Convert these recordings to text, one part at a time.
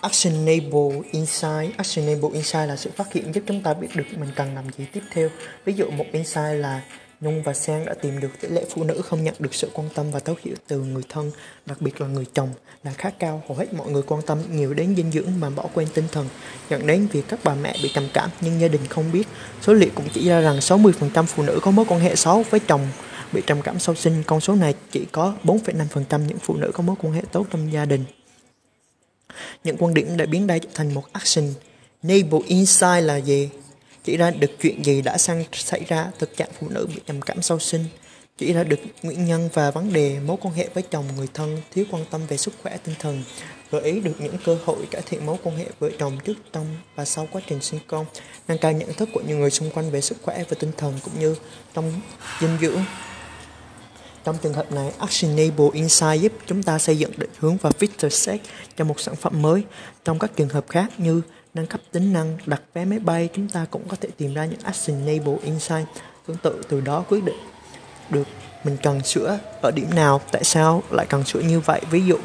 Actionable Insight Actionable Insight là sự phát hiện giúp chúng ta biết được mình cần làm gì tiếp theo. Ví dụ một insight là Nhung và Sang đã tìm được tỷ lệ phụ nữ không nhận được sự quan tâm và thấu hiểu từ người thân, đặc biệt là người chồng, là khá cao. Hầu hết mọi người quan tâm nhiều đến dinh dưỡng mà bỏ quên tinh thần, dẫn đến việc các bà mẹ bị trầm cảm nhưng gia đình không biết. Số liệu cũng chỉ ra rằng 60% phụ nữ có mối quan hệ xấu với chồng bị trầm cảm sau sinh. Con số này chỉ có 4,5% những phụ nữ có mối quan hệ tốt trong gia đình. Những quan điểm đã biến đây thành một action. Enable insight là gì? Chỉ ra được chuyện gì đã sang xảy ra thực trạng phụ nữ bị trầm cảm sau sinh. Chỉ ra được nguyên nhân và vấn đề mối quan hệ với chồng người thân thiếu quan tâm về sức khỏe tinh thần. Gợi ý được những cơ hội cải thiện mối quan hệ vợ chồng trước, trong và sau quá trình sinh con. Nâng cao nhận thức của những người xung quanh về sức khỏe và tinh thần cũng như trong dinh dưỡng trong trường hợp này, Actionable Insight giúp chúng ta xây dựng định hướng và feature set cho một sản phẩm mới. Trong các trường hợp khác như nâng cấp tính năng, đặt vé máy bay, chúng ta cũng có thể tìm ra những Actionable Insight tương tự từ đó quyết định được mình cần sửa ở điểm nào, tại sao lại cần sửa như vậy. Ví dụ,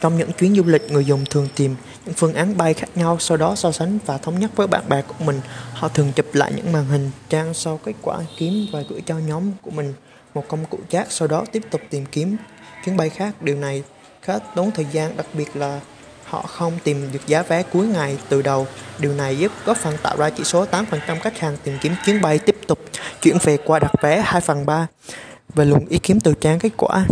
trong những chuyến du lịch, người dùng thường tìm phương án bay khác nhau, sau đó so sánh và thống nhất với bạn bè của mình. Họ thường chụp lại những màn hình trang sau kết quả kiếm và gửi cho nhóm của mình một công cụ chat sau đó tiếp tục tìm kiếm chuyến bay khác. Điều này khá tốn thời gian đặc biệt là họ không tìm được giá vé cuối ngày từ đầu. Điều này giúp góp phần tạo ra chỉ số 8% khách hàng tìm kiếm chuyến bay tiếp tục. Chuyển về qua đặt vé 2 phần 3 về luồng ý kiến từ trang kết quả.